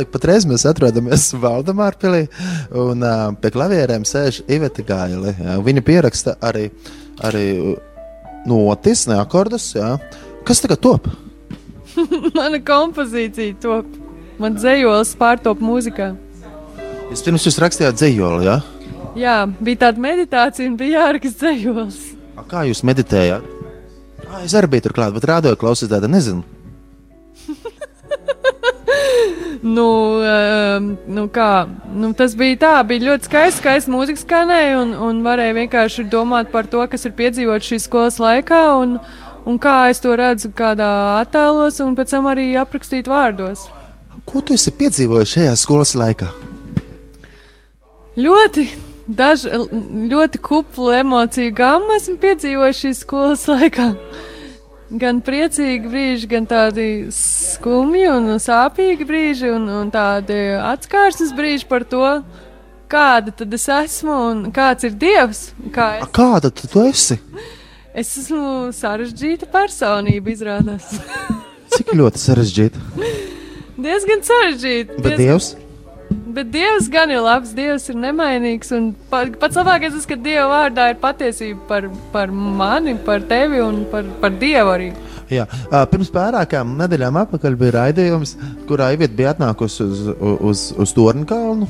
Tātad patreiz mēs atrodamies Valdemārpilī, un uh, pie klavierēm sēž Iveta Gaili. Jā. Viņa pieraksta arī, arī notis, ne akordus. Jā. Kas tagad top? Mana kompozīcija top. Man dzējols pārtop mūzikā. Vispirms jūs rakstījāt dzējoli, jā? Jā, bija tāda meditācija un bija jāraksta dzējols. A, Kā jūs meditējāt? Ā, es arī biju tur klāt, bet rādoju klausīt tādu, nezinu. Nu, um, nu kā, nu, tas bija tā, bija ļoti skaisti, skaisti mūzika skanēja, un, un varēja vienkārši domāt par to, kas ir piedzīvots šīs skolas laikā, un, un kā es to redzu kādā attēlos, un pēc tam arī aprakstīt vārdos. Ko tu esi piedzīvojis šajā skolas laikā? Ļoti, daž, ļoti kuplu emociju gammu esmu piedzīvojis šīs skolas laikā. Gan priecīgi brīži, gan tādi skumji un sāpīgi brīži, un, un tādi atskārsnes brīži par to, kāda tad es esmu un kāds ir Dievs. Kā A, es, kāda tu, tu esi? es esmu sarežģīta personība, izrādās. Cik ļoti sarežģīti. Diezgan sarežģīta. Bet Dievs? Bet Dievs gan ir labs, Dievs ir nemainīgs. Un pa, pats labākais ir, ka Dieva vārdā ir patiesība par, par mani, par tevi un par, par Dievu arī. Jā, pirms pārākām nedēļām atpakaļ bija raidījums, kurā Ivita bija atnākusi uz, uz, uz Tornkalnu.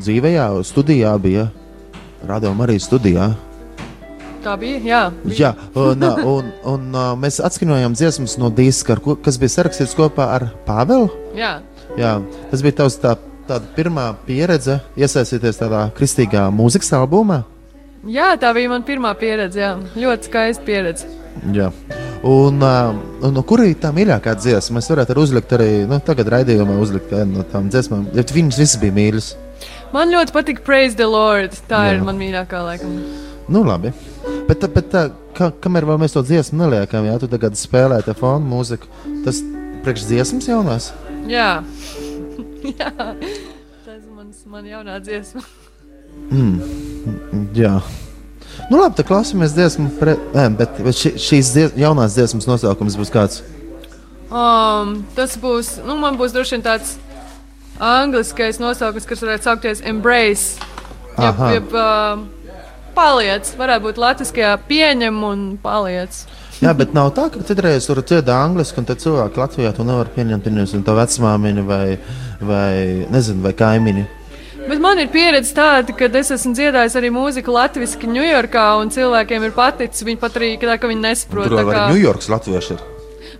Dzīvējā, studijā bija Radījuma arī studijā. Tā bija. Jā, Jā, un, un, un ā, mēs atskaņojām dziesmas no diska, kas bija sarakstīts kopā ar Pāvelu. jā. Jā, tas bija tavs tā, tāda pirmā pieredze iesaistīties tādā kristīgā mūzikas albumā. jā, tā bija mana pirmā pieredze. Jā. Ļoti skaista pieredze. Jā. Un, uh, no kur ir tā mīļākā dziesma? Mēs varētu arī uzlikt arī nu, tagad raidījumā, uzlikt vienu no tām dziesmām. Ja viņas visas bija mīļas. Man ļoti patīk Praise the Lord. Tā Jā. ir mana mīļākā laikam. Nu, labi. Bet, bet tā, ka, kamēr mēs to dziesmu neliekam, jā, tu tagad spēlē te fonu mūziku, tas priekš dziesmas jaunās. Jā. jā. Tas ir mans, man jaunā dziesma. Jā. Nu, labi, tad klausāmies dziesmu. Pre... Nē, bet bet ši, šīs dzies... jaunās dziesmas nosaukums būs kāds. Um, tas būs, nu, man būs droši vien tāds angliskais nosaukums, kas varētu saukties Embrace. Jeb, jeb uh, paliec, varētu būt latviskajā pieņem un paliec. Jā, bet nav tā, ka citreiz tur dziedā angliski, un tad cilvēki Latvijā to nevar pieņemt. Pieņemsim to vecmāmiņu vai, vai, nezinu, vai kaimiņu. Bet man ir pieredze tāda, ka es esmu dziedājis arī mūziku latviešu Ņujorkā, un cilvēkiem ir paticis. Viņi pat arī, tā, ka viņi nesaprot. Tur tā vēl kā- Ņujorkas latvieši ir.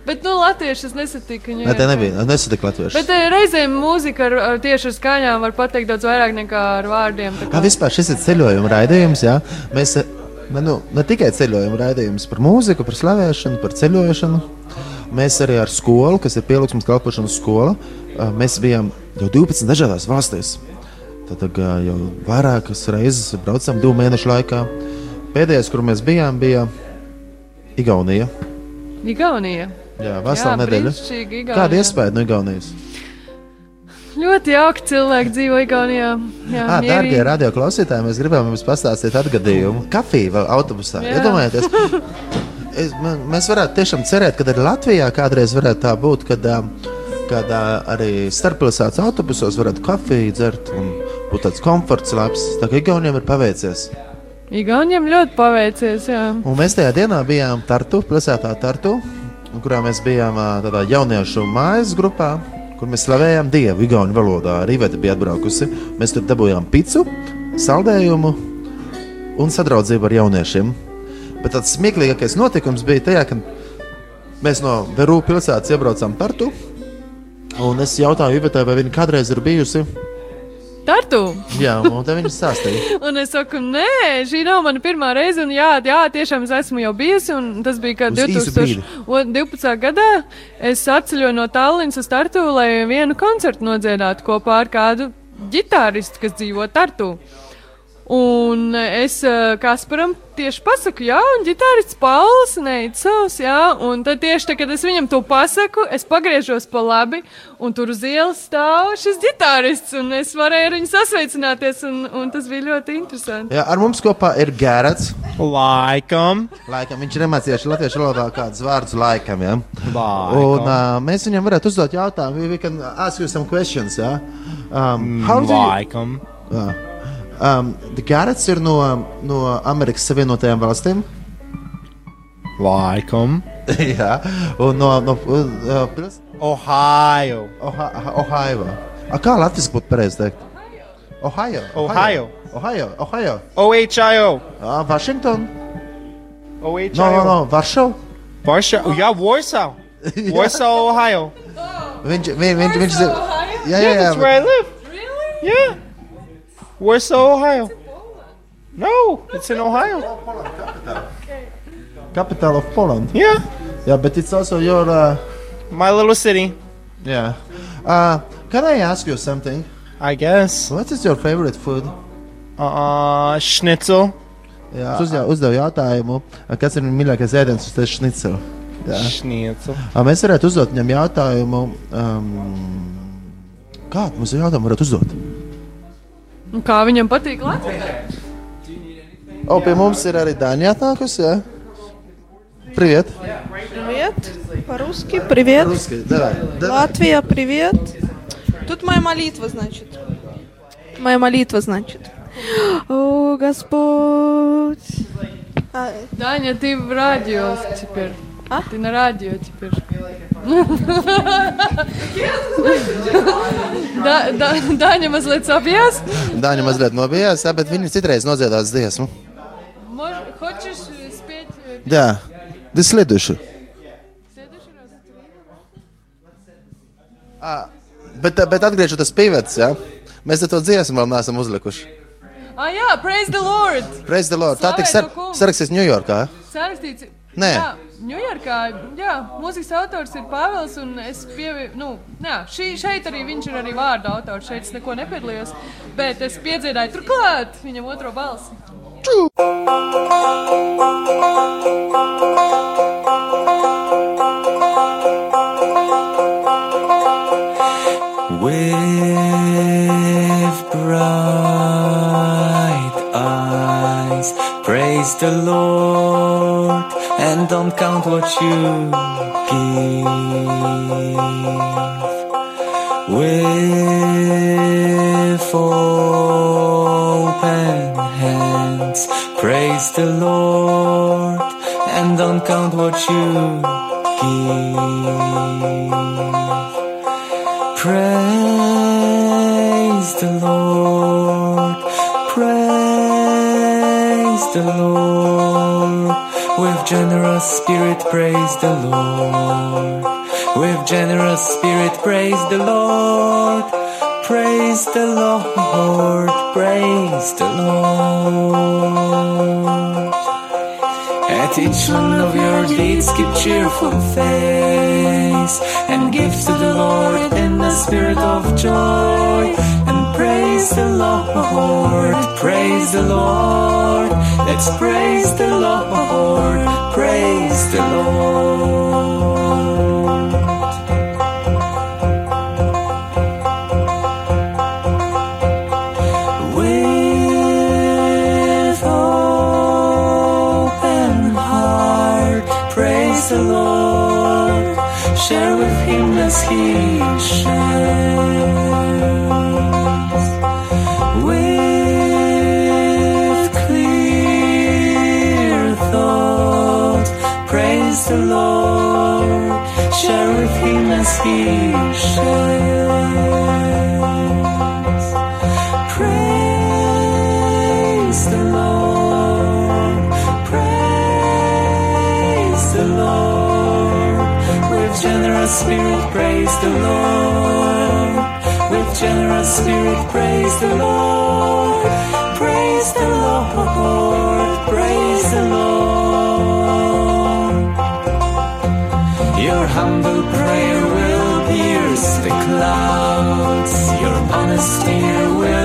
Bet, nu, latvieši es nesatiku. Nē, tā nebija. Nesatika latvieši. Bet eh, reizēm mūzika ar, ar tieši ar skaņām var pateikt daudz vairāk nekā ar vārdiem. tā Jā, kā- vispār šis ir ceļojuma raidījums. Jā. Mēs ne, nu, ne tikai ceļojuma raidījums par mūziku, par slavēšanu, par ceļošanu. Mēs arī ar skolu, kas ir pielūgsmes kalpošanas skola, mēs bijām jau 12 dažādās valstīs. Tad jau vairākas reizes braucām divu mēnešu laikā. Pēdējais, kur mēs bijām, bija Igaunija. Igaunija. Jā, vesela nedēļa. Kāda iespēja no Igaunijas? Ļoti jauki cilvēki dzīvo Igaunijā. Jā, mierīgi. darbie radioklausītāji, mēs gribam jums pastāstīt atgadījumu. Kafija autobusā. Iedomājieties, es, man, mēs varētu tiešām cerēt, ka arī Latvijā kādreiz varētu tā būt, kad, kad arī starppilsētas autobusos varētu kafiju dzert un būt tāds komforts labs. Tā kā Igauniem ir paveicies. Igauniem ļoti paveicies. Jā. Un mēs tajā dienā bijām Tartu, pilsētā Tartu, kurā mēs bijām tādā jauniešu mājas grupā, kur mēs slavējām Dievu Igaunu valodā. Arī Veta bija atbraukusi. Mēs tur dabūjām picu, saldējumu un sadraudzību ar jauniešiem. Bet tāds smieklīgākais notikums bija tajā, kad mēs no Veru pilsētas iebraucām Tartu. Un es jautāju Ivetai, vai viņa kādreiz ir bijusi. Tartu! Jā, un tā viņa stāstīja. Un es saku, nē, šī nav mana pirmā reize. Un jā, jā, tiešām es esmu jau bijusi. un Tas bija kā Uz īsu brīdi. 2012. gadā. Es atceļoju no Tallinas uz Tartu, lai vienu koncertu nodziedātu kopā ar kādu ģitāristu, kas dzīvo Tartu. Un es uh, Kasparam tieši pasaku, jā, un ģitārists Pauls Neicels, jā, un tad tieši tā, kad es viņam to pasaku, es pagriežos pa labi, un tur uz ielas stāv šis ģitārists, un es varēju ar viņu sasveicināties, un, un tas bija ļoti interesanti. Jā, ar mums kopā ir Gērats. Laikam. Laikam viņš ir iemācījies latviešu valodā kādus vārdus laikam. Ja? Laikam. Un uh, mēs viņam varētu uzdot jautājumu. We, we can ask you some questions. Ja? Um, how do you, Laikam. uh, um, Gērats ir no, no Amerikas Savienotajām valstīm. Laikam. Jā, un no, no uh, pils- Ohio. Oha- Ohio. A, kā latviešu būtu pareizi teikt? Ohio. Ohio. Ohio. Ohio. OHIO. Uh, Washington. OHIO. No, no, no. Varšava. Warsaw. Jā, Warsaw. Warsaw, Ohio. Viņš, viņš, viņš, viņš, Ohio? jā, jā, Yeah, jā. that's where I live. Really? Yeah. Warsaw, Ohio. No, it's in Ohio. Capital of Poland. Yeah. Yeah, but it's also your. Uh, My little city, yeah. Uh, can I ask you something? I guess. What is your favorite food? Uh, schnitzel. Jā, es uzdevu, uzdevu jautājumu, kas ir mīļākais ēdiens šnicela. Jā. Schnitzel. Ā, Mēs varētu uzdot viņam jautājumu. Um, kādu mums jautājumu varētu uzdot? Un kā viņam patīk Latvijā? O, pie mums ir arī Dāņa atnākusi. Jā. Привет. Привет. По-русски привет. Русский, давай. давай. Латвия, привет. Тут моя молитва, значит. Моя молитва, значит. О, Господь. А, Даня, ты в радио теперь. А? Ты на радио теперь. Да, да, Даня mazliet sabijās. Dāņa mazliet nobijās, jā, bet viņi citreiz nodziedās dziesmu. Может, Хочешь э, спеть э, Jā, tas следующий. следующий раз? Bet, bet atgriežoties pie vietas, jā, mēs te to dziesmu vēl neesam uzlikuši. Ah, jā, praise the Lord! Praise the Lord. Tā tiks Slavēt to kungu. sarakstīts Ņujorkā. Sarakstīts. Nē. Jā, Ņujorkā, jā, mūzikas autors ir Pāvils, un es pievienu, nu, jā, šī, šeit arī viņš ir arī vārda autors, šeit es neko nepiedalījos, bet es piedziedāju turklāt viņam otro balsi. With don't count what you give. With open hands, praise the Lord, and don't count what you the Lord. With generous spirit, praise the Lord. Praise the Lord, praise the Lord. At each one of your deeds, keep cheerful face and give to the Lord in the spirit of joy. Praise the Lord, praise the Lord. Let's praise the Lord, praise the Lord. With open heart, praise the Lord. Share with Him as He praise the Lord. Share with Him as He shares. Praise the Lord, praise the Lord. With generous spirit, praise the Lord. With generous spirit, praise the Lord. Praise the Lord, praise humble prayer will pierce the clouds. Your honest ear will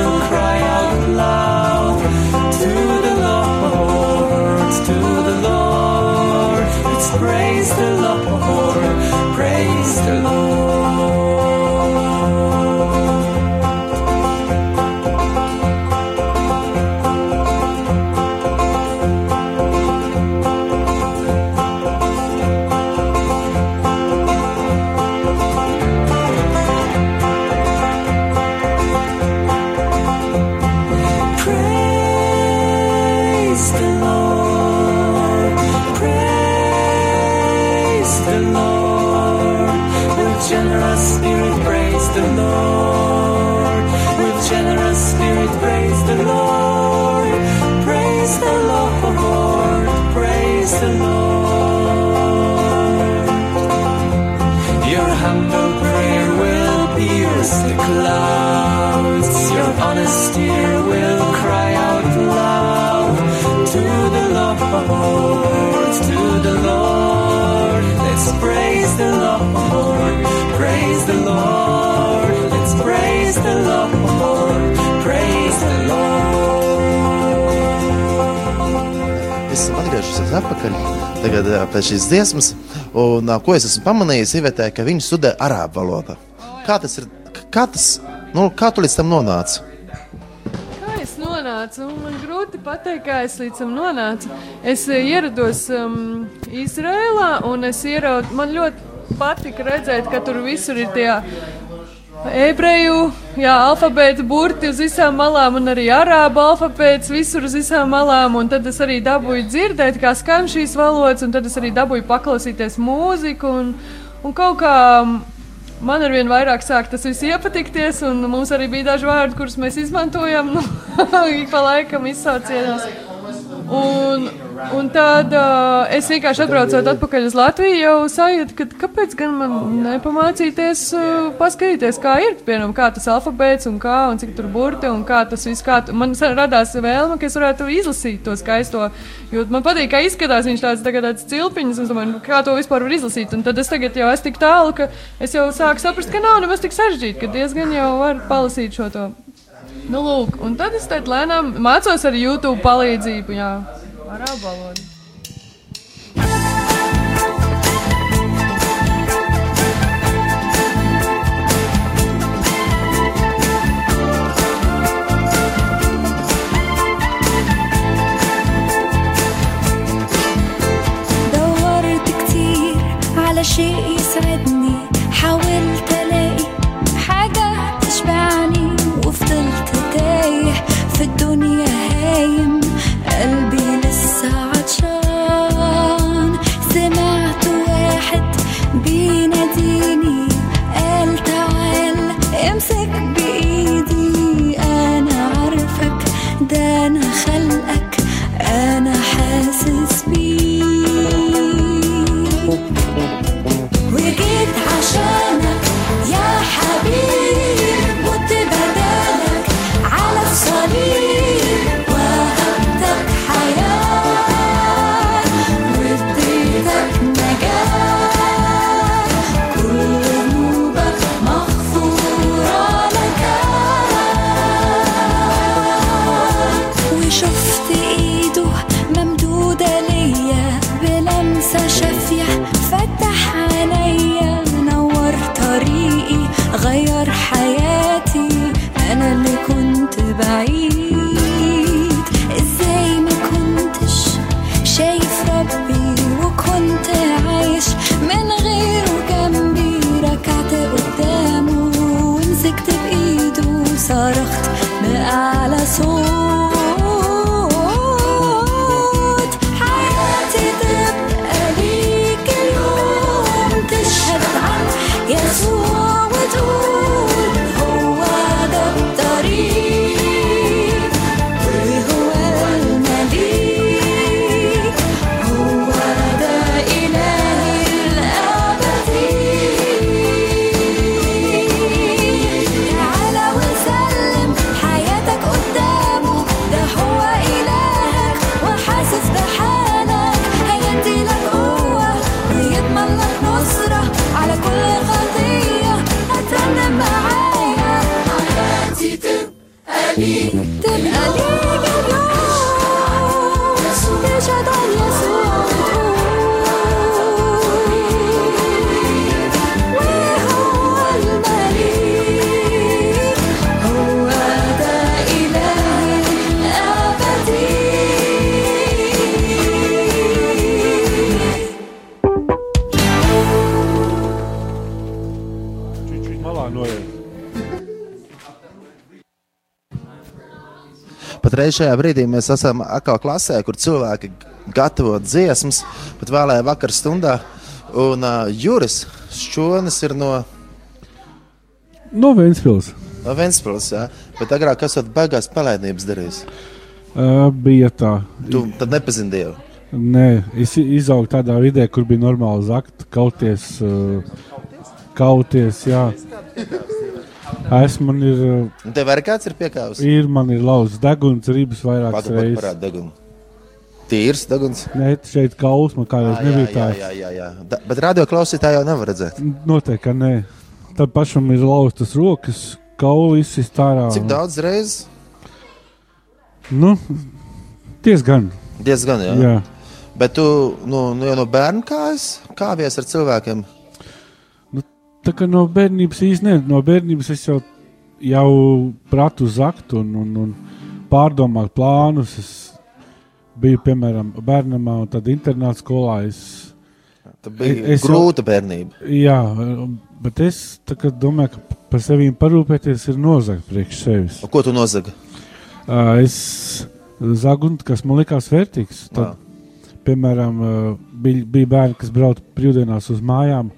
Atgriezusies atpakaļ tagad, pēc šīs dziesmas, un ko es esmu pamanījis, Ivetē, ka viņi studē arābu valodā. Kā tas ir? Kā, tas, nu, kā tu līdz tam nonāci? Kā es nonācu? Man grūti pateikt, kā es līdz tam nonācu. Es ierados um, Izrēlā, un es ieraudu, man ļoti patika redzēt, ka tur visur ir tie ebreju jā, alfabēta burti uz visām malām, un arī arābu alfabēts visur uz visām malām. Tad es arī dabūju dzirdēt, kā skan šīs valodas, un tad es arī dabūju paklausīties mūziku. Un, un kaut kā man ar vien vairāk sāk tas viss iepatikties, un mums arī bija daži vārdi, kurus mēs izmantojam, nu, ik pa laikam izsaucienos. Un, un tad uh, es vienkārši atbraucot atpakaļ uz Latviju, jau sajūtu, ka kāpēc gan man nepamācīties, uh, paskatīties, kā ir, piemēram, kā tas alfabēts un kā, un cik tur burti un kā tas viss, kā man radās vēlme, ka es varētu izlasīt to skaisto, jo man patīk, kā izskatās viņš tāds, tagad tāds cilpiņas, un es domāju, nu, kā to vispār var izlasīt, un tad es tagad jau esmu tik tālu, ka es jau sāku saprast, ka nav nemaz tik sarežģīti, ka diezgan jau var palasīt šo to. Nu, lūk, un tad es tad lēnām mācos ar YouTube palīdzību, jā, arābu valodu. دورت كتير على شيء يسعدني حاولت في الدنيا هايم قلبي لسه عطشان. سمعت واحد بيناديني قال تعال امسك reiz šajā brīdī mēs esam atkal klasē, kur cilvēki gatavo dziesmas, pat vēlēja vakar stundā. Un uh, Juris Šķonis ir no No Vēnspils. no Ventspils, jā. Bet agrāk esat beigās palaidnības darījis. Uh, bija tā. Tu tad nepazini Dievu. Nē, es izaugu tādā vidē, kur bija normāli zakt, kauties. Uh, kauties jā. Es man ir, uh, Un tev arī kāds ir piekāvis? ir, man ir lauzts deguns, rības vairākas Pagaid, reizes. parādi degunu. Tīrs deguns. Nē, šeit kaus man kādreiz Ā, nebija jā, tāds. jā, jā, jā. Da, bet radio klausītāji jau nevar redzēt. Noteikti, ka nē. Tad pašam ir lauztas rokas, kauli izsist ārā. Cik daudz reizes? Nu, diezgan. Diezgan. Jā. jā. Bet tu nu, nu, jau no bērna kājas kāvies ar cilvēkiem. Tā kā no bērnības īstenībā, no bērnības es jau, jau pratu zakt un, un, un pārdomāt plānus. Es biju, piemēram, bērnamā un tad internāta skolā. Es, Tā bija Es jau- grūta bērnība. jā, bet es kā domāju, ka par sevi parūpēties ir nozagt priekš sevis. O, ko tu nozaga? Uh, es zagu, kas man likās vērtīgs. Tad, Vā. piemēram, uh, bija, bija bērni, kas brauca brīvdienās uz mājām.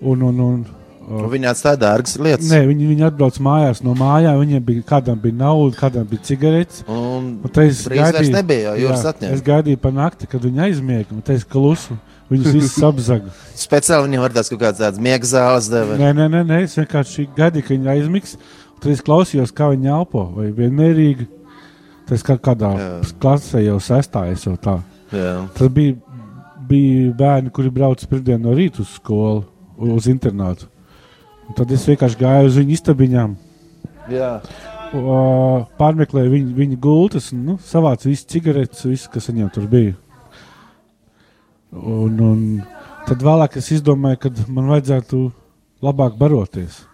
Un, un, un, Un Viņi atstāja dārgas lietas. Nē, viņi, viņi atbrauc mājās no mājām. Viņiem bija kādam bija nauda, kādam bija cigaretes. Un Un vairs gaidīju, nebija, jo jūras atņēma. Es gaidīju pa nakti, kad viņi aizmiega. Un es klusu. Viņus visus apzaga. speciāli viņam var tās kaut kādas tādas miega zāles deva. Nē, nē, nē, nē, es vienkārši gaidīju, ka viņi aizmigs. Tad es klausījos, kā viņi elpo. Vai vienmērīgi. Tas kā kādā Jā. klasē jau sestājas jau tā. Jā. Tad bija, bija bērni, kuri brauca pirmdien no rīta uz skolu, uz internātu. Un tad es vienkārši gāju uz viņu istabiņām, Jā. uh, pārmeklēju viņu, viņu gultas un nu, savācu visas cigaretes, visu, kas viņam tur bija. Un, un tad vēlāk es izdomāju, ka man vajadzētu labāk baroties.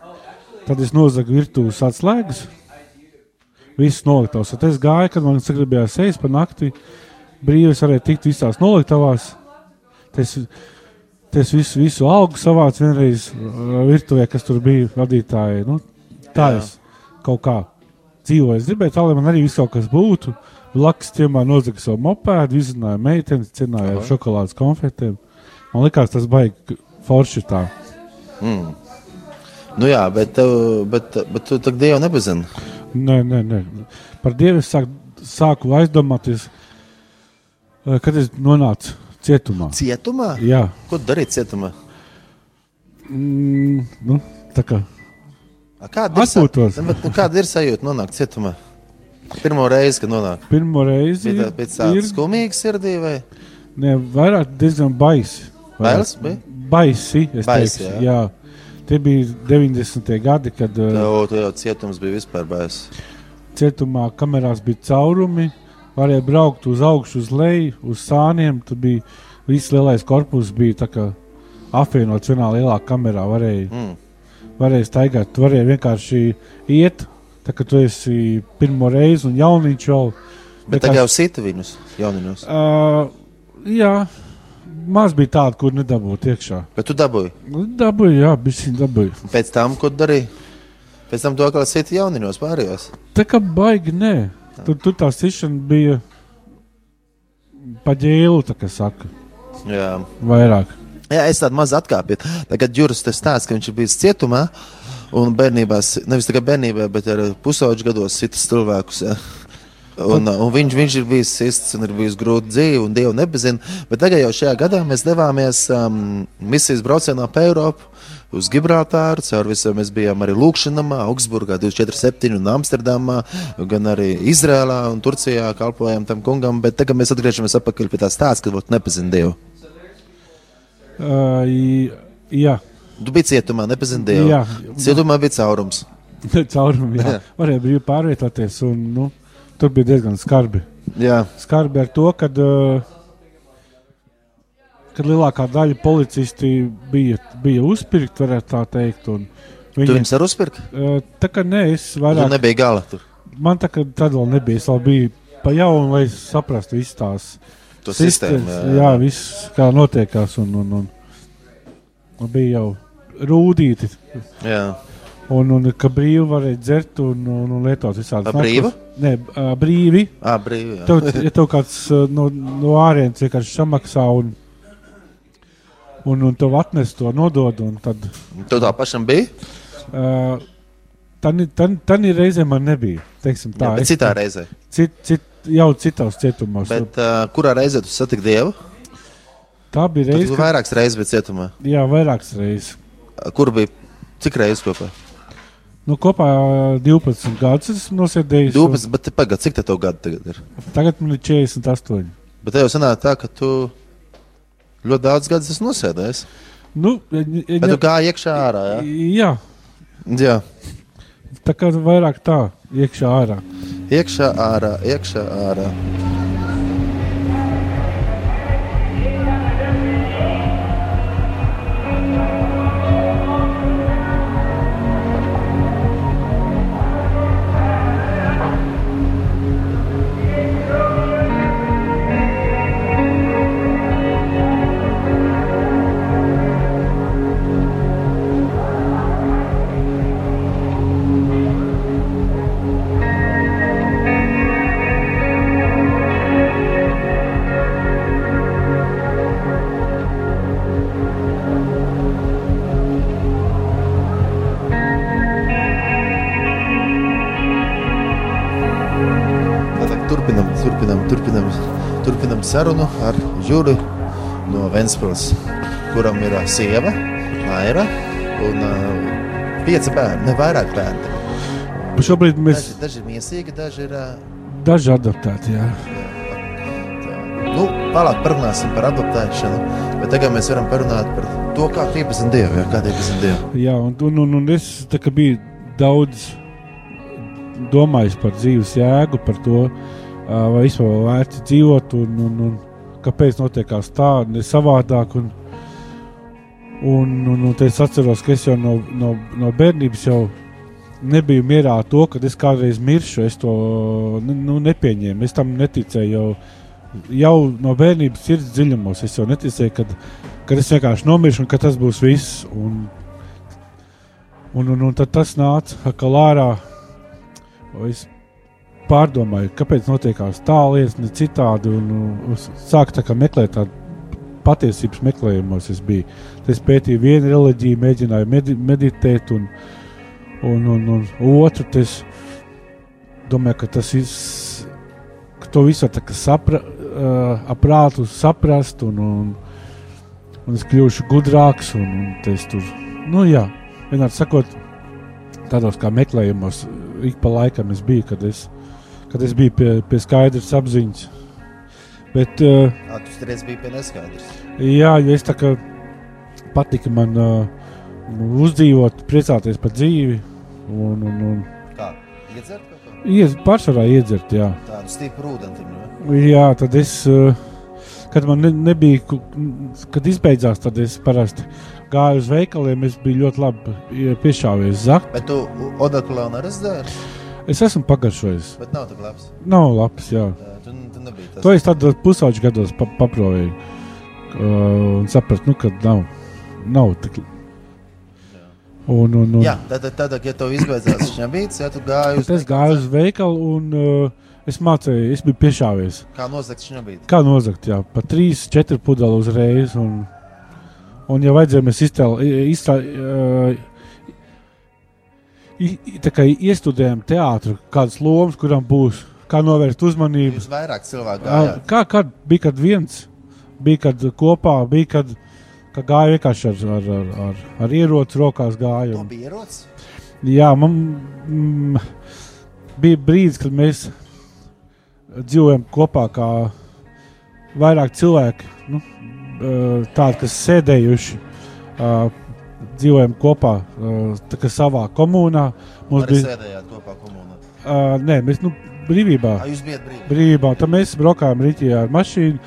Tad es nozagu virtuves atslēgas, visas noliktavas. Tad es gāju, kad man sagribējās sejas pa nakti, brīvi es varēju tikt visās noliktavās. Tas, tas visu, visu augu savācu vienreiz uh, virtuvē, kas tur bija vadītāji. Nu, tā es kaut kā dzīvoju. Es gribēju, tā, lai man arī viss kaut kas būtu. Blakus ciemā nozaga savu mopēdu, izrunāja meitenes, cenāja ar šokolādes konfetēm. Man liekas, tas baigi forši tā. Mm. Nu jā, bet, tev- bet, bet tu tā dievu nepazini. Nē, nē, nē. Par Dievu es sāk, sāku aizdomāties, eh, kad es nonācu cietumā. Cietumā? Jā, Ko tu darīji cietumā? mm, nu, tā kā A, Kāda ir, sa- Atpūtos. Nu, bet, nu, kāda ir sajūta nonākt cietumā? Pirmo reizi, kad nonāk. pirmo reizi Bija tā, pēc tādas skumīgas sirdī vai ne, vairāk diezgan baisi. bailes? bija? Baisi, es Baisi, teikšu, jā. jā. Tie bija 90. gadi, kad Tev, tev jau cietums bija vispār bailes. cietumā kamerās bija caurumi. Varēja braukt uz augšu, uz leju, uz sāniem. Tur bija viss lielais korpus, bija apvienots vienā lielā kamerā. Varēja, Mm. varēja staigāt, varēja vienkārši iet. Tā kā tu esi pirmo reizi un jauniņš vēl. Bet tagad jau sita viņus, jauniņus. Uh, jā, maz bija tāda, kur nedabūt iekšā. Bet tu dabūji. Nu, Dabūju, jā, bija šī dabūja. Pēc tam, ko darīji? Pēc tam to kā sita jauniņos pārējos. Tā kā baigi, nē. Tur, tur tā sišana bija paģēlu, tā kā saka, Jā. vairāk. Jā, es tādu mazu atkāpiet. Tagad Juris te stāsta, ka viņš ir bijis cietumā. Un bērnībā, nevis tikai bērnībā, bet arī pusauģis gados citus cilvēkus. Jā. Un, un viņš, viņš ir bijis sists un ir bijis grūti dzīve, un Dievu nepazina. Bet tagad jau šajā gadā mēs devāmies um, misijas braucienā pa Eiropu, uz Gibraltāru. Caur visam mēs bijām arī Lūkšanamā, Augsburgā, 247 un Amsterdamā, gan arī Izrēlā un Turcijā kalpojām tam kungam. Bet tagad mēs atgriežamies atpakaļ pie tā stāsta, ka vot nepazina Dievu. Uh, jā, Tu biji cietumā, nepazini Dievu. Jā. Cietumā bija caurums. caurumā. Jā. Varēja brīvi pārvietoties, un nu, tur bija diezgan skarbi. Jā, Skarbi ar to, ka uh, kad lielākā daļa policisti bija, bija uzpirkti, varētu tā teikt. Viņi, viņus arī uzpirki. uh, tā kā nē, es Tur vairāk, nebija gala. Tur. man tā kā tad vēl nebija, es vēl biju pa jaunu, lai saprastu visas tās To sistēmu. sistēmas. Jā, viss kā notiekās, un, un, un, un bija jau rūdīti. jā. Un, un ka brīvi varēja dzert un, un, un lietot visādi. A, brīva? Nē, brīvi. Ā, brīvi, jā. Tev, ja tev kāds ā, no, no ārienes vienkārši samaksā un, un, un tev atnes to nodod, un tad. Tu tā pašam biji? Uh, Tā reizē man nebija. Teiksim, tā, Jā, bet Es- citā reizē. Cit, cit, jau citos cietumos. Bet, uh, kurā reizē tu satiki Dievu? Tā bija reize, tu vairākas reizes biji cietumā. Jā, vairākas reizes. Kur bija? Cik reizes kopā? Nu, kopā ā, 12 gadus esmu nosēdējis. 12, bet pagaidi, cik tev gadu tagad ir? un Tagad man ir 48. Bet tev sanāk tā, ka tu ļoti daudz gadus esi nosēdējis. Nu, ja, Bet tu gāji iekšā ārā, jā? jā, Jā. tā kā vairāk tā, iekšā ārā. Iekšā ārā, iekšā ārā. Sarunu ar Juri no Ventspils, kuram ir ā, sieva, Aira un uh, pieci bērni, ne vairāk bērni. Šobrīd mēs Daži, daži ir miesīgi, daži ir. ā, daži adaptēti. Jā. Nu, vēlāk parunāsim par adaptēšanu, bet tagad mēs varam parunāt par to, kā iepazini Dievu. Jā, kā tu iepazini Dievu. Jā, un, un, un, un es biju daudz domājis par dzīves jēgu, par to, vai vispār vērts dzīvot, un, un, un kāpēc notiekās tā, ne savādāk. Un, un, un, un es atceros, ka es jau no, no, no bērnības jau nebiju mierā ar to, ka es kādreiz miršu. Es to nu, nepieņēmu, es tam neticēju. Jau, jau no bērnības sirds dziļumos es jau neticēju, kad, kad es vienkārši nomiršu un ka tas būs viss. Un, Un, un, un tad tas nāca atkal ārā. un Es pārdomāju, kāpēc notiekās tā lietas, ne citādi. Un, un es sāku tā meklēt tādu patiesības meklējumos. Es biju. Es pētīju vienu reliģiju, mēģināju medi meditēt, un, un, un, un otru es domāju, ka tas ir. To visu tā kā sapra, uh, aprātu saprast, un, un, un es kļūšu gudrāks. Un, un es tur, nu jā, vienmēr sakot, tādos kā meklējumos, ik pa laikam es biju, kad es, kad es biju pie, pie skaidras apziņas. Bet, uh, Ah, tu reiz biji pie neskaidrs. jā, jo es tā kā patika man uh, uzdzīvot, priecāties par dzīvi un, un, un Kā? Iedzert kaut ko? iez, pārsvarā iedzert, jā. Tādu stipru ūdeni. Nu? Jā, tad es, uh, kad man ne, nebija, kad izbeidzās, tad es parasti gāju uz veikaliem, es biju ļoti labi ie- piešāvies zakt. Bet tu odakulā neredzēji, Es esmu pagaršojis. bet nav tik labs. Nav labs, jā. Jā, Tu, tu tas. To es tādos pusauģu gados pa, paproju. Uh, un sapratu, nu, ka nav, nav tik. Un, un, un, Jā, tad, tad, tad, ja tev izbeidzās šņabīts, ja tu gāji uz Tad es gāju uz veikalu un uh, es mācīju, es biju piešāvies. Kā nozagt šņabīt? Kā nozagt, jā, pa trīs, četri pudeli uzreiz. Un, un ja vajadzēja, mēs izstrādājām. Iestudējām teātrus, kādas lomas, kuram būs, kā novērst uzmanību. Jūs vairāk cilvēku gājāt. Kā kad bija kad viens, bija kad kopā, bija kad, kad gāja vienkārši ar, ar, ar, ar, ar ieroci rokās gāja. Un, bija ierocis. jā, man mm, bija brīdis, kad mēs dzīvojam kopā kā vairāk cilvēki, nu, tādi, kas sēdējuši. Dzīvojam kopā, kā savā komunā. Mums Arī bija, sēdējāt kopā komunā. uh, nē, mēs nu, brīvībā. Ā, jūs bijat brīvi. brīvībā. Tad mēs braukājām rītī ar mašīnu.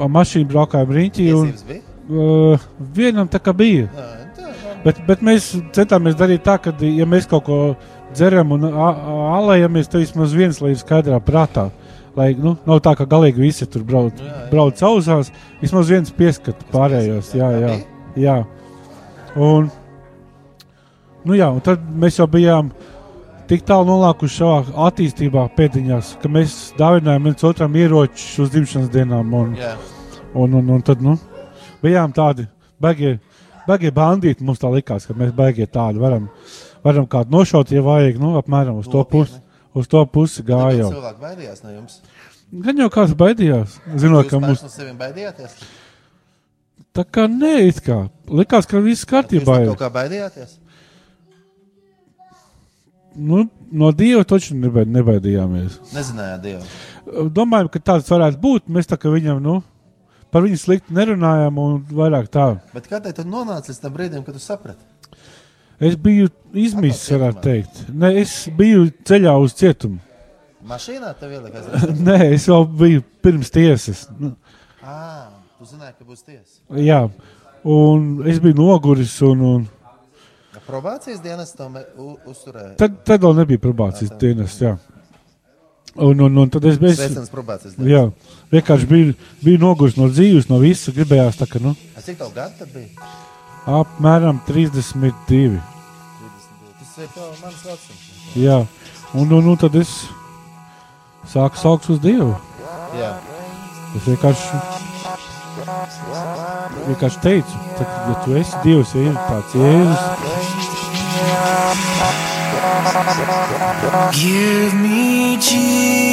Ar mašīnu braukājām rītī. Un, bija? uh, vienam tā kā bija. Jā, tā, jā. Bet, bet mēs centāmies darīt tā, ka, ja mēs kaut ko dzeram un a- a- alējamies, tad vismaz viens lai ir skaidrā prātā. Lai nu, nav tā, ka galīgi visi tur brauc, Jā, jā. brauc ausās. Vismaz viens pieskat pārējos. Jā, jā, jā. Un, Nu jā, un tad mēs jau bijām tik tālu nolākuši savā attīstībā pēdiņās, ka mēs dāvinājām viens otram ieročus uz dzimšanas dienām. Un, Jā. un, un, un tad, nu, bijām tādi baigie, baigie bandīti. Mums tā likās, ka mēs baigie tādi varam, varam kādu nošaut, ja vajag, nu, apmēram uz to pusi. Uz to pusi Kāda gājām. cilvēka baidījās no jums? Gan jau kāds baidījās. Zinot, Jūs ka paši mums no sevi baidījāties? Tā kā nē, it kā likās, ka viss Jūs kārtībā ir. kaut kā baidījāties? Nu, no dieva taču nebaid, nebaidījāmies. Nezinājāt, Dievu. Domājam, ka tāds varētu būt. Mēs tā kā viņam, nu, par viņu slikti nerunājām un vairāk tā. Bet kādēļ tu nonāci līdz tam brīdim, kad tu saprati? Es biju izmisis, varētu teikt. Ne, es biju ceļā uz cietumu. Mašīnā tev ielika aiz Nē, es vēl biju pirms tiesas. Nu, Ah, tu zināji, ka būs tiesa. jā, un es biju noguris. Un, un Probācijas dienas tam uzturēja. tad, tad vēl nebija probācijas dienas. Jā. Un, un, un tad es biju. Sveiciens probācijas dienas. Jā, vienkārši biju, biju noguris no dzīves, no visa. Gribējās tā, ka, nu, A Cik tev gadu bija? apmēram 32. 32. Tas ir tev mans vecums. Jā, un, un, un tad es sāku saukt uz Dievu. Jā. Es vienkārši, vienkārši teicu, ka, ja tu esi Dievs, ja ir tāds jēzus, Give me Jesus.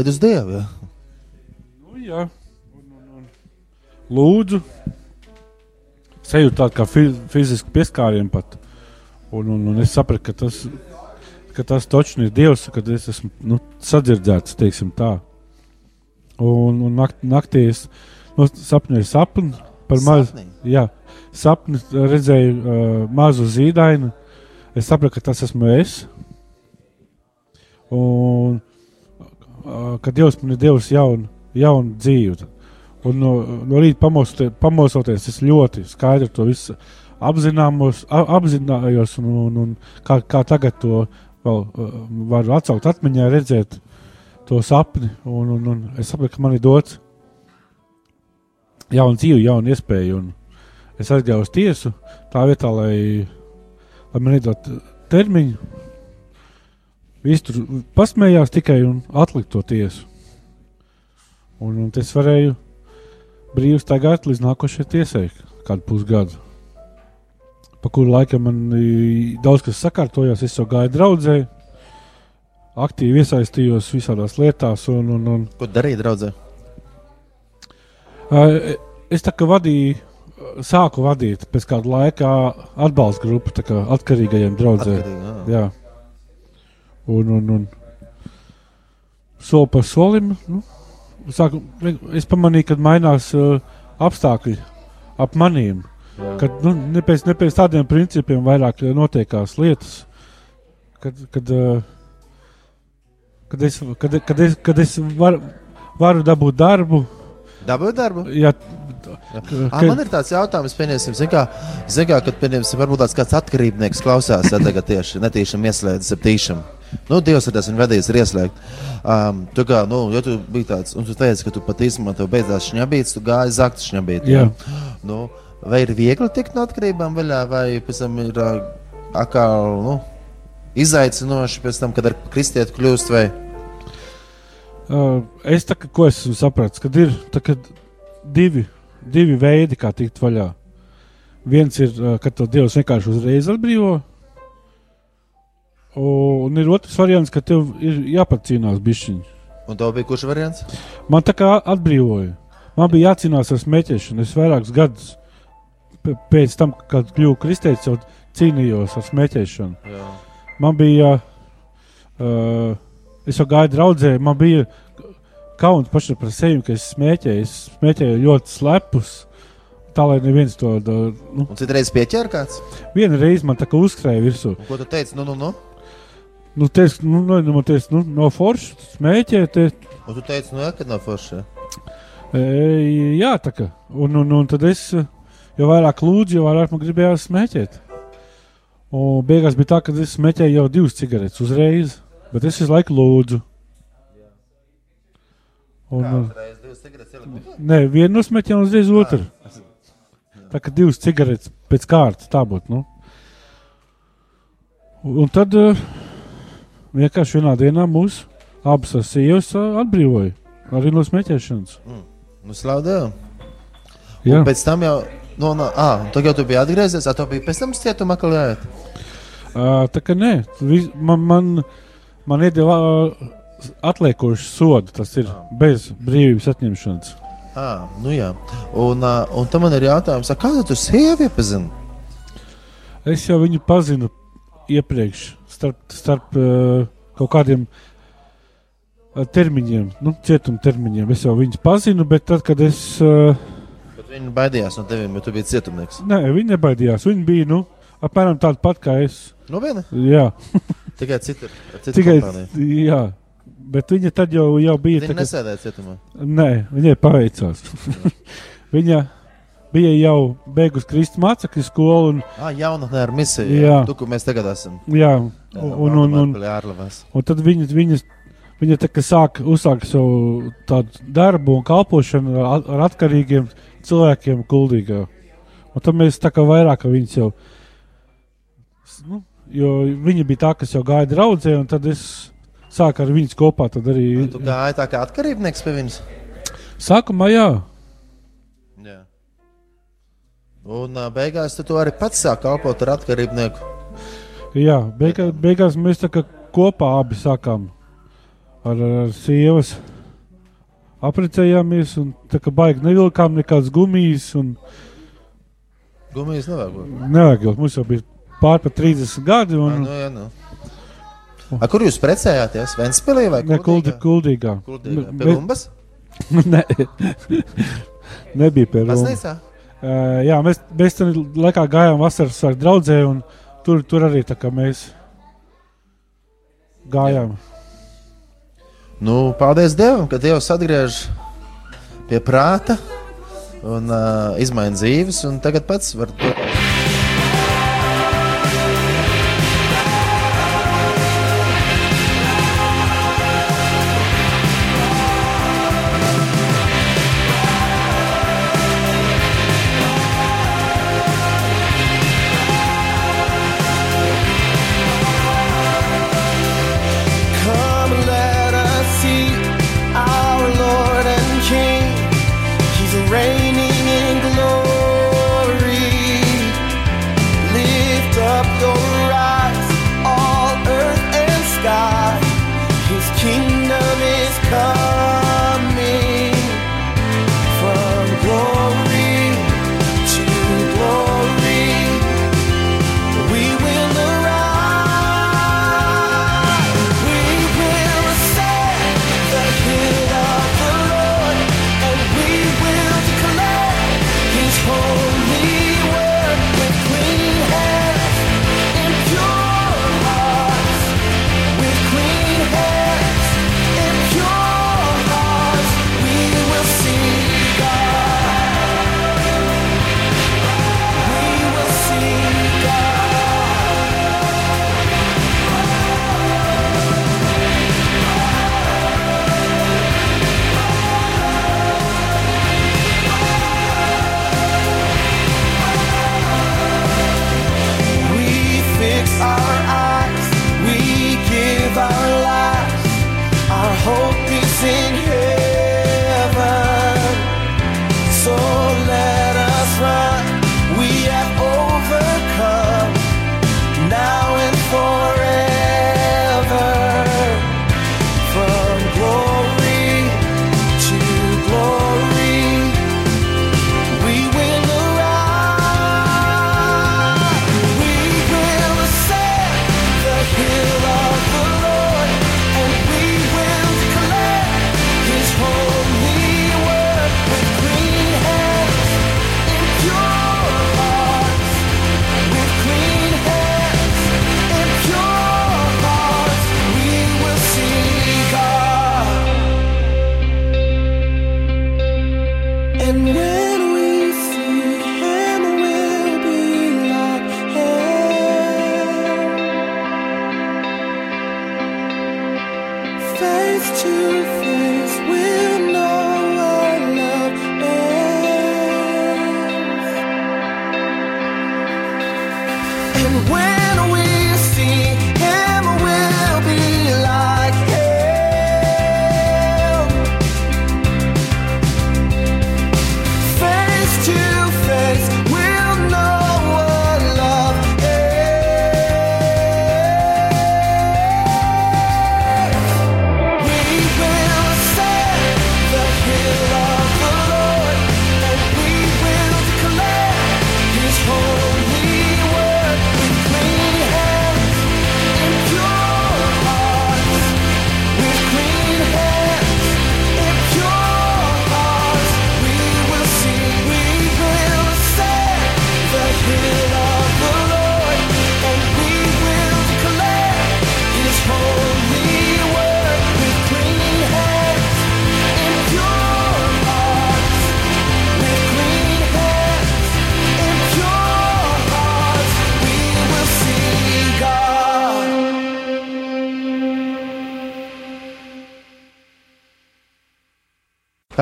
Un gaidu uz Dievu. Ja? Nu, jā. Un, un, un. Lūdzu, sajūtu tādu kā fi fizisku pieskārienu pat. Un, un, un es sapratu, ka tas, ka tas točni ir Dievs, kad es esmu nu, sadzirdēts, teiksim tā. Un, un nakt, naktī es nu, sapņoju sapni par mazu. Jā, sapni redzēju uh, mazu zīdainu. Es sapratu, ka tas esmu es. Un ka Dievs man ir devis jaunu, jaunu dzīvi. Un no, no rīta pamostoties, pamostoties, es ļoti skaidri to visu apzināmos, a, apzinājos, un, un, un kā, kā tagad to vēl varu atcaukt atmiņā, redzēt to sapni. Un, un, un es saprotu, ka man ir dots jauna dzīve, jauna iespēja. Un es aizgāju uz tiesu tā vietā, lai, lai man iedot termiņu. Visi tur pasmējās tikai un atlika to tiesu. Un, un es varēju brīvi staigāt līdz nākošajai tiesai, kādu pusgadu. Pa kuru laikam man daudz kas sakārtojās, es jau gāju draudzē, aktīvi iesaistījos visādās lietās. Un, un, un, Ko darīja draudzē? Es tā kā vadīju, sāku vadīt pēc kāda laika atbalsta grupu atkarīgajiem draugiem. Atkarīgi, ā. Jā, un, un, un soli pa solim. Nu, sāku, es pamanīju, ka mainās uh, apstākļi ap maniem. Kad nu, ne, pēc, ne pēc tādiem principiem vairāk uh, notiekās lietas, kad, kad, uh, kad es, kad, kad es, kad es var, varu dabūt darbu. Dabūju darbu. Ja, Ah, man ir tāds jautājums, pieņemsim, kā, kā, kad pieņemsim, varbūt tāds kāds atkarībnieks klausās, ja tagad tieši netīšām ieslēdzas ap tīšām. Nu, Dievs ir tas viņa vedījis, ir ieslēgt. Um, tu kā, nu, ja tu biji tāds, un tu teici, ka tu pat īstenībā tev beidzās šņabīts, tu gāji zakt šņabīt. Jā. Nu, vai ir viegli tikt no atkarībām vaļā, vai pēc tam ir uh, atkal, nu, izaicinoši pēc tam, kad ar kristieti kļūst vai... Uh, es tā kā ko esmu sapratis, kad ir tā, kad divi, divi veidi, kā tikt vaļā. Viens ir, uh, kad to Dievs vienkārši uzreiz atbrīvo, un ir otrs variants, ka tev ir jāpacīnās bišķiņi. Un tev bija kurš variants? Man tā kā atbrīvoja. Man bija jācīnās ar smēķēšanu. Es vairākus gadus pēc tam, kad kļuvu kristietis, jau cīnījos ar smēķēšanu. Jā. Man bija, uh, es jau gāju draudzē, man bija kauns pašam par sevi, ka es smēķēju. Es smēķēju ļoti slepus, tā lai neviens to nu, Un citreiz pieķēra kāds? vienu reizi man tā kā uzskrēja virsū. Un ko tu teici? Nu, nu, nu. Nu, tes, nu, nu, nu, tes, nu, no foršas smēķēt. Te, Un tu teici, nu, kad nav forši. e, jā, tā kā. Un, un, un tad es, jo vairāk lūdzu, jo vairāk man gribējās smēķēt. Un beigās bija tā, ka es smēķēju jau divas cigaretes uzreiz, bet es visu laiku lūdzu. Un, Nē, viena nosmeķa un uzreiz otru. Tā kā divas cigaretes pēc kārtas tā būtu. Nu. Un tad uh, vienkārši vienā dienā mūsu abas ar sievas uh, atbrīvoja. Arī no smēķēšanas. Nu, slavu Dievu. Jā, Un pēc tam jau, nu, no, ah, tad jau tu biji atgriezies, ah, tu biji pēc tam cietumā kalējot. uh, tā kā nē, vis- man, man, man iedeva uh, atliekošu sodu. Tas ir bez brīvības atņemšanas. Ah, nu jā. Un, uh, un tam man ir jautājums, kādu tu sievi iepazini? Es jau viņu pazinu iepriekš, starp, starp uh, kaut kādiem uh, termiņiem, nu, cietuma termiņiem. Es jau viņus pazinu, bet tad, kad es. Uh, Bet viņi baidījās no tevis, jo tu biji cietumnieks. nē, viņi nebaidījās. Viņi bija nu, apmēram tādi pat kā es. Nu, viena. Jā, Tikai citu tikai. kompāniju. Jā, bet viņa tad jau, jau bija. Viņi tā, ka- nesēdēja cietumā. Nē, viņai paveicās. viņa bija jau beigusi Kristus mācekļu skolu. Un, Ah, jaunatnē ar misiju. Jā. Tu, kur mēs tagad esam. jā, un, un, un, un. Un tad viņa, viņa, viņa tā sāk uzsākt savu darbu un kalpošanu ar, ar atkarīgiem cilvēkiem, kuldīgā. Un tad mēs tā kā vairāk viņus jau. Nu, jo viņa bija tā, kas jau gāja draudzē, un tad es sāku ar viņus kopā. Tad arī Tu gāji tā kā atkarībnieks pie viņas. sākumā, jā, Jā. Un beigās tu arī pats sāki kalpot ar atkarībnieku. Jā beigās, beigās mēs tā kā kopā abi sākām. ar, ar sievas apprecējāmies, un tā kā baigi nevilkām nekādas gumijas, un Gumijas nevajag būt. nevajag, jo mums jau bija pār pa 30 gadi, un Nu, jā, nu. A, kur jūs precējāties? Ventspilī vai ne kuldīgā. Kuldīgā. Ne- Pie Lumbas? ne, nebija pie Romas. Baznīcā? Uh, jā, mēs, mēs tam laikā gājām vasaras svētku draudzē, un tur, tur arī tā kā mēs gājām. Nu, paldies Dievam, ka Dievs atgriež pie prāta un uh, izmaina dzīves, un tagad pats var to. Come,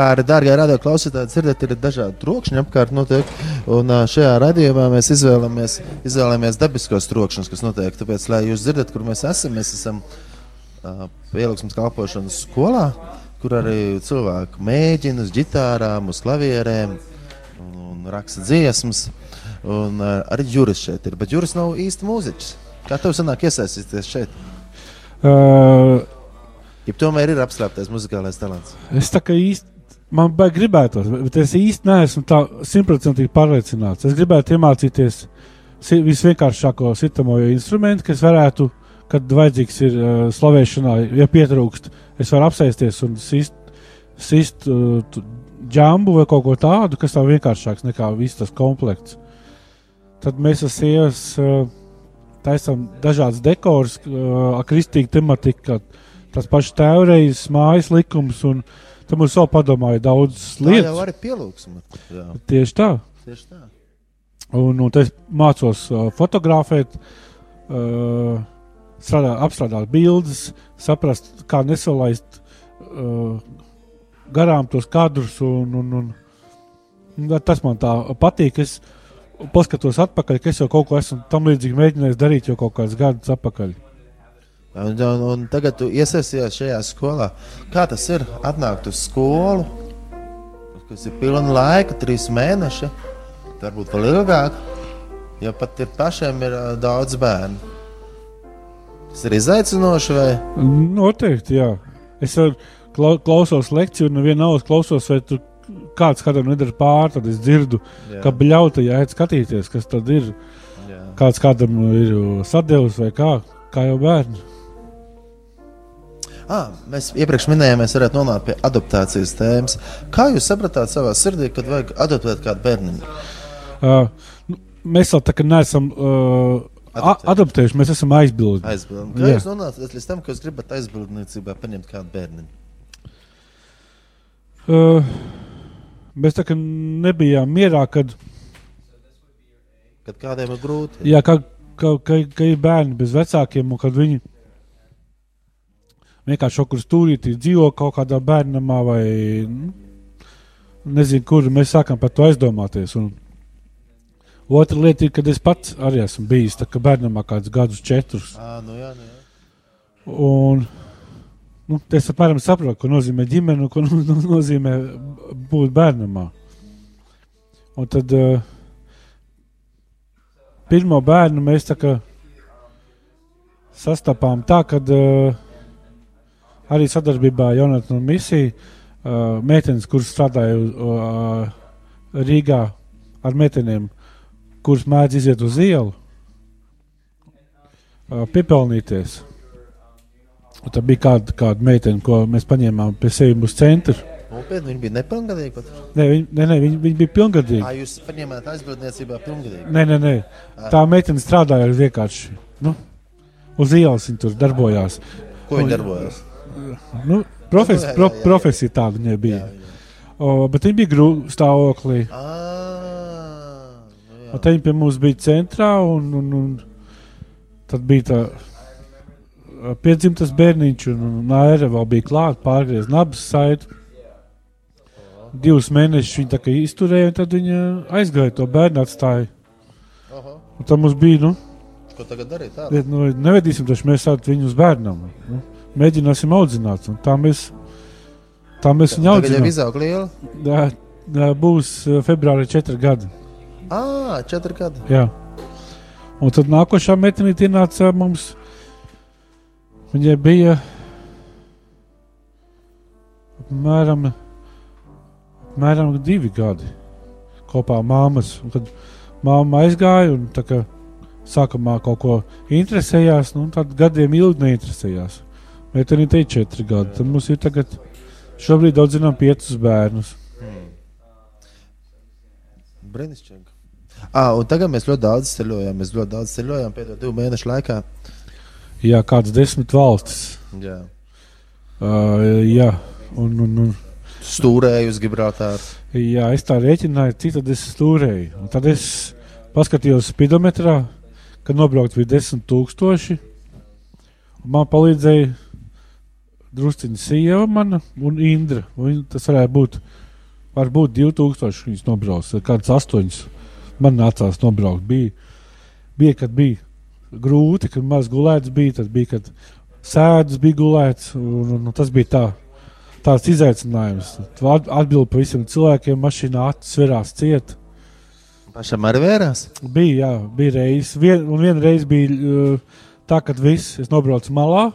Kā arī dārgā radio klausītāji, dzirdat, ir dažādi trokšņi apkārt notiek. Un šajā radījumā mēs izvēlamies, izvēlamies dabiskos trokšņus, kas notiek. Tāpēc, lai jūs dzirdat, kur mēs esam, mēs esam uh, pieliksmes kalpošanas skolā, kur arī cilvēki mēģina uz ģitārām, uz klavierēm un, un raksta dziesmas. Un uh, arī Juris šeit ir, bet Juris nav īsti mūziķis. Kā tev sanāk iesaistīties šeit? Uh, Ja tomēr ir apslēptais muzikālais talants. Es tā kā īsti. Man gribētos, bet es īsti neesmu tā simtprocentīgi pārliecināts. Es gribētu iemācīties visvienkāršāko sitamo instrumentu, kas varētu, kad vajadzīgs ir uh, slavēšanā, ja pietrūkst, es varu apsēsties un sist, sist uh, džambu vai kaut ko tādu, kas tā vienkāršāks nekā viss tas komplekts. Tad mēs ar sievas uh, taisām dažādas dekorus, uh, tematiku, kā tas pašs tēvreiz, mājas likums, un tam mums vēl padomāja daudz Tā jau lietas. arī pielūgsme. Tieši tā. tieši tā. Un, un es mācos uh, fotografēt, uh, strādā, apstrādāt bildes, saprast, kā nesalaist uh, garām tos kadrus. Un, un, un, un tas man tā patīk. Es paskatos atpakaļ, ka es jau kaut ko esmu tam līdzīgi mēģinājis darīt jau kaut kādus gadus atpakaļ. Un, un, un tagad tu iesaisties šajā skolā. Kā tas ir? Atnākt uz skolu, kas ir pilna laika, trīs mēneši, varbūt vēl ilgāk. Ja pat ir pašiem ir daudz bērnu. Tas ir izaicinoši, vai Noteikti, jā. Es klau, klausos lekciju, un vienā klausos, vai tur kāds kādam nedara pāri, tad es dzirdu, Jā. ka bļauta jāiet skatīties, kas tad ir. Jā. Kāds kādam ir sadevis vai kā, kā jau bērni. Ah, mēs iepriekš minējām, mēs varētu nonākt pie adaptācijas tēmas. Kā jūs sapratāt savā sirdī, kad vajag adaptēt kādu bērnu? Uh, nu, mēs vēl tā kā neesam uh, a- adaptējuši, mēs esam aizbildni. Aizbildni. Kā Jā. jūs nonācāt līdz tam, ka jūs gribat aizbildniecībā paņemt kādu bērnu? Uh, mēs tā kā nebijām mierā, kad, Kad kādiem ir grūti. jā, ka, ka, ka, ka ir bērni bez vecākiem, un kad viņi vienkārši kaut kur stūrītī dzīvo kaut kādā bērnamā vai nu, nezinu, kur mēs sākam par to aizdomāties. Un otra lieta ir, kad es pats arī esmu bijis kā bērnamā kādus gadus četrus. À, nu jā, nu jā. Un, nu, es apmēram saprotu, ko nozīmē ģimene ko no, no, nozīmē būt bērnam. Un tad uh, pirmo bērnu mēs tā kā sastapām tā, ka uh, arī sadarbībā ar Jonatanu misiju uh, meitenes, kuras strādāja uh, Rīgā ar meitenēm, kuras mēdz iziet uz ielu, uh, piepelnīties. Un Tā bija kāda, kāda meitene, ko mēs paņēmām pie sevis uz centra. Nopietni, viņi bija nepilngadīgi. Pat. Nē, viņi, nē, viņi, viņi bija À, pilngadīgi. jūs paņēmāt aizbildniecībā pilngadīgi. Nē, nē, nē. Tā meitene strādāja vienkārši nu, uz ielas, viņa tur darbojās. Ko viņi Un- darbojas? Nu, profes, Jā, jā, pro, jā, jā. profesija tāda viņai bija. Jā, jā. O, bet viņa bija grūta stāvoklī. Nu te viņa pie mums bija centrā, un, un, un tad bija tā piedzimtas bērniņš, un, un Naira vēl bija klāta, pārgriez nabas saiti. Divus mēnešus viņa tā izturēja, un tad viņa aizgāja to bērnu atstāja. Un tad mums bija, nu, Ko tagad darīt? Tā? bet, nu nevedīsim taču mēs tādu viņu uz bērnam. Nu, mēģināsim audzināt, un tā mēs, tā mēs viņu audzinām. izaug liela. Jā, jā, būs februārī četri gadi. Ah, četri gadi. Jā. Un tad nākošā meitenī ienāca mums. Viņai bija apmēram, apmēram divi gadi kopā ar māmas. Un Kad māma aizgāja un tā kā sākumā kaut ko interesējās, nu, tad gadiem ilgi neinteresējās. Meitenī te ir četri gadi. Tad mums ir tagad šobrīd audzinām piecus bērnus. Brīnišķīgi. Ah, un tagad mēs ļoti daudz ceļojam. Mēs ļoti daudz ceļojam pēdējo divu mēnešu laikā. Jā, kādas desmit valstis. Jā. Uh, jā, un, un, un Stūrēju uz Gibraltāru. Jā, es tā rēķināju, cik tad es stūrēju. Un tad es paskatījos spidometrā, kad nobraukt bija 10,000. Man palīdzēja drusciņa sieva mana un Indra. Viņa- tas varētu būt, varbūt 2000 viņas nobrauc, kāds 8. Man nācās nobraukt. Bija, bija kad bija grūti, kad maz gulēts bija, tad bija, kad sēdes bija gulēts, un, un, un tas bija tā tāds izaicinājums. Atbildi pavisam cilvēkiem, mašīnā acis verās ciet. Pašam arī vērās. Bija, jā, bija reizes. Vien, un viena reize bija uh, tā, ka viss, es nobraucu malā,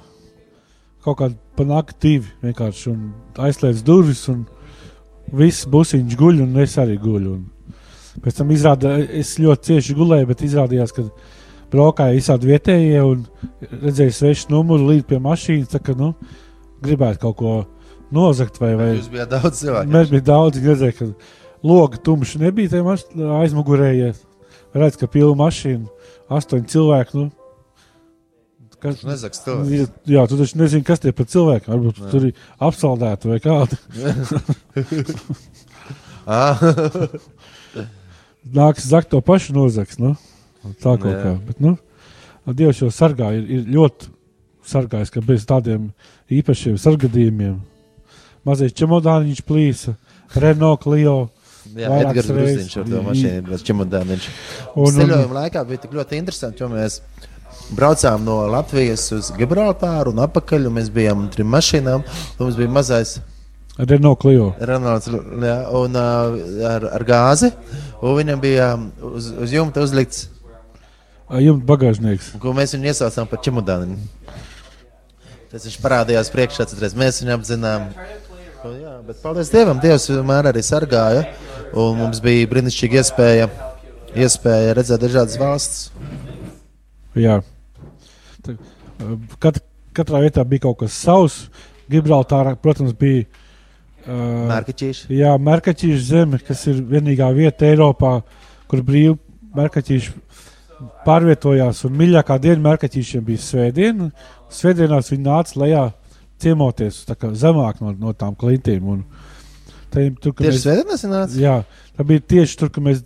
kaut kādi panākti divi vienkārši un aizslēdz durvis un viss busiņš guļ un es arī guļu. Un pēc tam izrādījās, es ļoti cieši gulēju, bet izrādījās, ka braukāja visādi vietējie un redzēju svešu numuru līdz pie mašīnas, tā ka, nu, gribētu kaut ko nozagt vai, vai Jūs bijāt daudz cilvēku. Mēs bijām daudz, kas redzēja, ka loga tumša nebija aizmugurējies. Redz, ka pilna mašīna, astoņi cilvēki. Nu, kas, Viņš nezags cilvēks. Jā, tu taču nezini, kas tie par cilvēkiem. Varbūt Jā. tur ir apsaldēti vai kādi. Ah. Nāks zakt to pašu nozags. Nu? Tā kaut Jā. kā. Bet, nu, Dievs jau sargā, ir, ir ļoti sargājis, ka bez tādiem īpašiem sargadījumiem mazais čemodāniņš plīsa, Renault Clio. Jā, Edgars. Grusdiņš ar to mašīnu, bet čemodāniņš. Un- un- Ceļojuma laikā bija tik ļoti interesanti, jo mēs braucām no Latvijas uz Gibraltāru un atpakaļ, un mēs bijām trim mašīnām, mums bija mazais Renault Clio. Ronalds jā, un, uh, ar, ar gāzi, un viņam bija uz, uz jumta uzlikts, Jumta bagāžnieks. ko mēs viņu iesaucām par čemodāniņu. Tas viņš parādījās priekšā, tad mēs viņu apzinām. Un, jā, bet paldies Dievam, Dievs vienmēr arī sargāja, mums bija brīnišķīga iespēja, iespēja redzēt dažādas valsts. Jā. Tā, Kat, katrā vietā bija kaut kas savs. Gibraltārā, protams, bija uh, Mērkaķīši. Jā, Merkaķīša zeme, kas ir vienīgā vieta Eiropā, kur brīvi Merkaķīši pārvietojās. Un mīļākā diena Merkaķīšiem bija svētdiena. Svētdienās viņi nāca lejā ciemoties zemāk no, no tām klintīm. Un te- tur, Tieši mēs-? Jā, tā bija tieši tur, kur mēs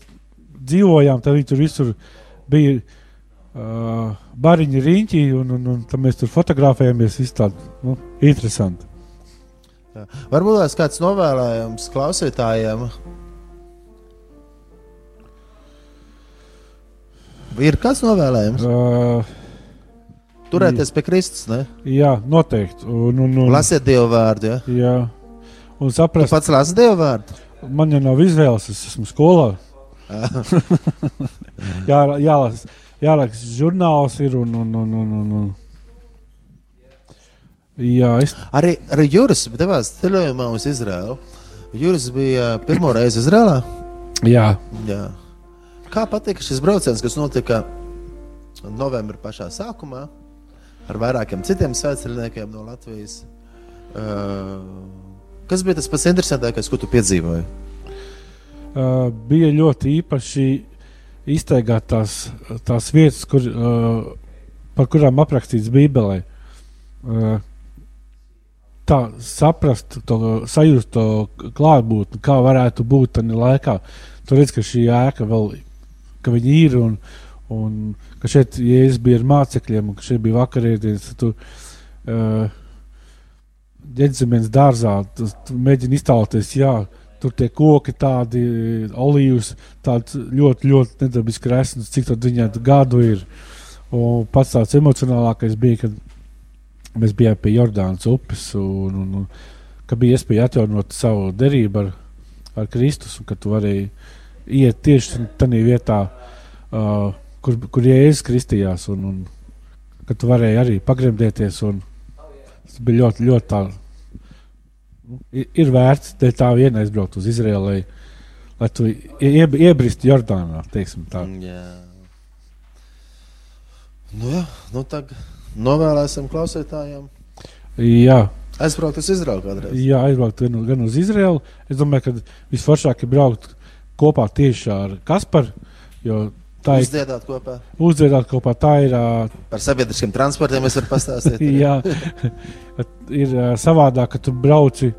dzīvojām. Tad viņi tur visur bija uh, bariņi, riņķi, un, un, un tad mēs tur fotografējāmies. viss tādi, Nu, interesanti. Jā. Varbūt tās kāds novēlējums klausītājiem. Ir kāds novēlējums? Uh, Turēties pie Kristus, ne? jā, noteikti. Un, un, un, Lasiet Dievu vārdu. Ja? Jā, un Tu saprast, pats lasi Dievu vārdu. man jau nav izvēles, es esmu skolā. jā, jālas, jāraksta žurnāls ir un, un, un, un, un, un. Jā, es Arī, arī Juris devās ceļojumā uz Izraēlu. Juris bija pirmo reizi Izraēlā. Jā. Jā. Kā patika šis brauciens, kas notika novembrī pašā sākumā ar vairākiem citiem svētceļniekiem no Latvijas? Uh, kas bija tas pats interesantākais, ko tu piedzīvoji? uh, bija ļoti īpaši izteigāt tās, tās vietas, kur, uh, par kurām aprakstīts Bībelē. Uh, tā saprast, to, sajust to klātbūtni, kā varētu būt tajā laikā. Tur redz, ka šī ēka vēl ka ir un, un ka šeit Jēzus bija ar mācekļiem un ka šeit bija vakarēdienas. tad Tu, uh, Ģedzimenes dārzā tu, tu mēģini iztēloties, jā, tur tie koki tādi, olīvas, tāds ļoti, ļoti nedabiski resns, cik tad viņai gadu ir. Un pats tāds emocionālākais bija, kad mēs bijām pie Jordānas upes un, un, un ka bija iespēja atjaunot savu derību ar, ar Kristus un ka tu varēji iet tieši tajā vietā, uh, kur, kur Jēzus kristījās un, un ka tu varēji arī pagremdēties un tas bija ļoti, ļoti tā. Ir, vērts tā viena aizbraukt uz Izraēlu, lai, lai tu ie, iebristu Jordānā. Jā. Nu, jā, nu tagad novēlēsim klausītājiem. Jā, Aizbraukt uz Izraelu kādreiz. jā aizbraukt gan, gan uz Izraēlu. Es domāju, ka visforšāk ir braukt kopā tieši ar Kasparu. Jo tā ir Uzdziedāt kopā. uzdziedāt kopā. Tā ir, Par sabiedriskiem transportiem es varu pastāstīt. jā, ir savādāk, ka tu brauci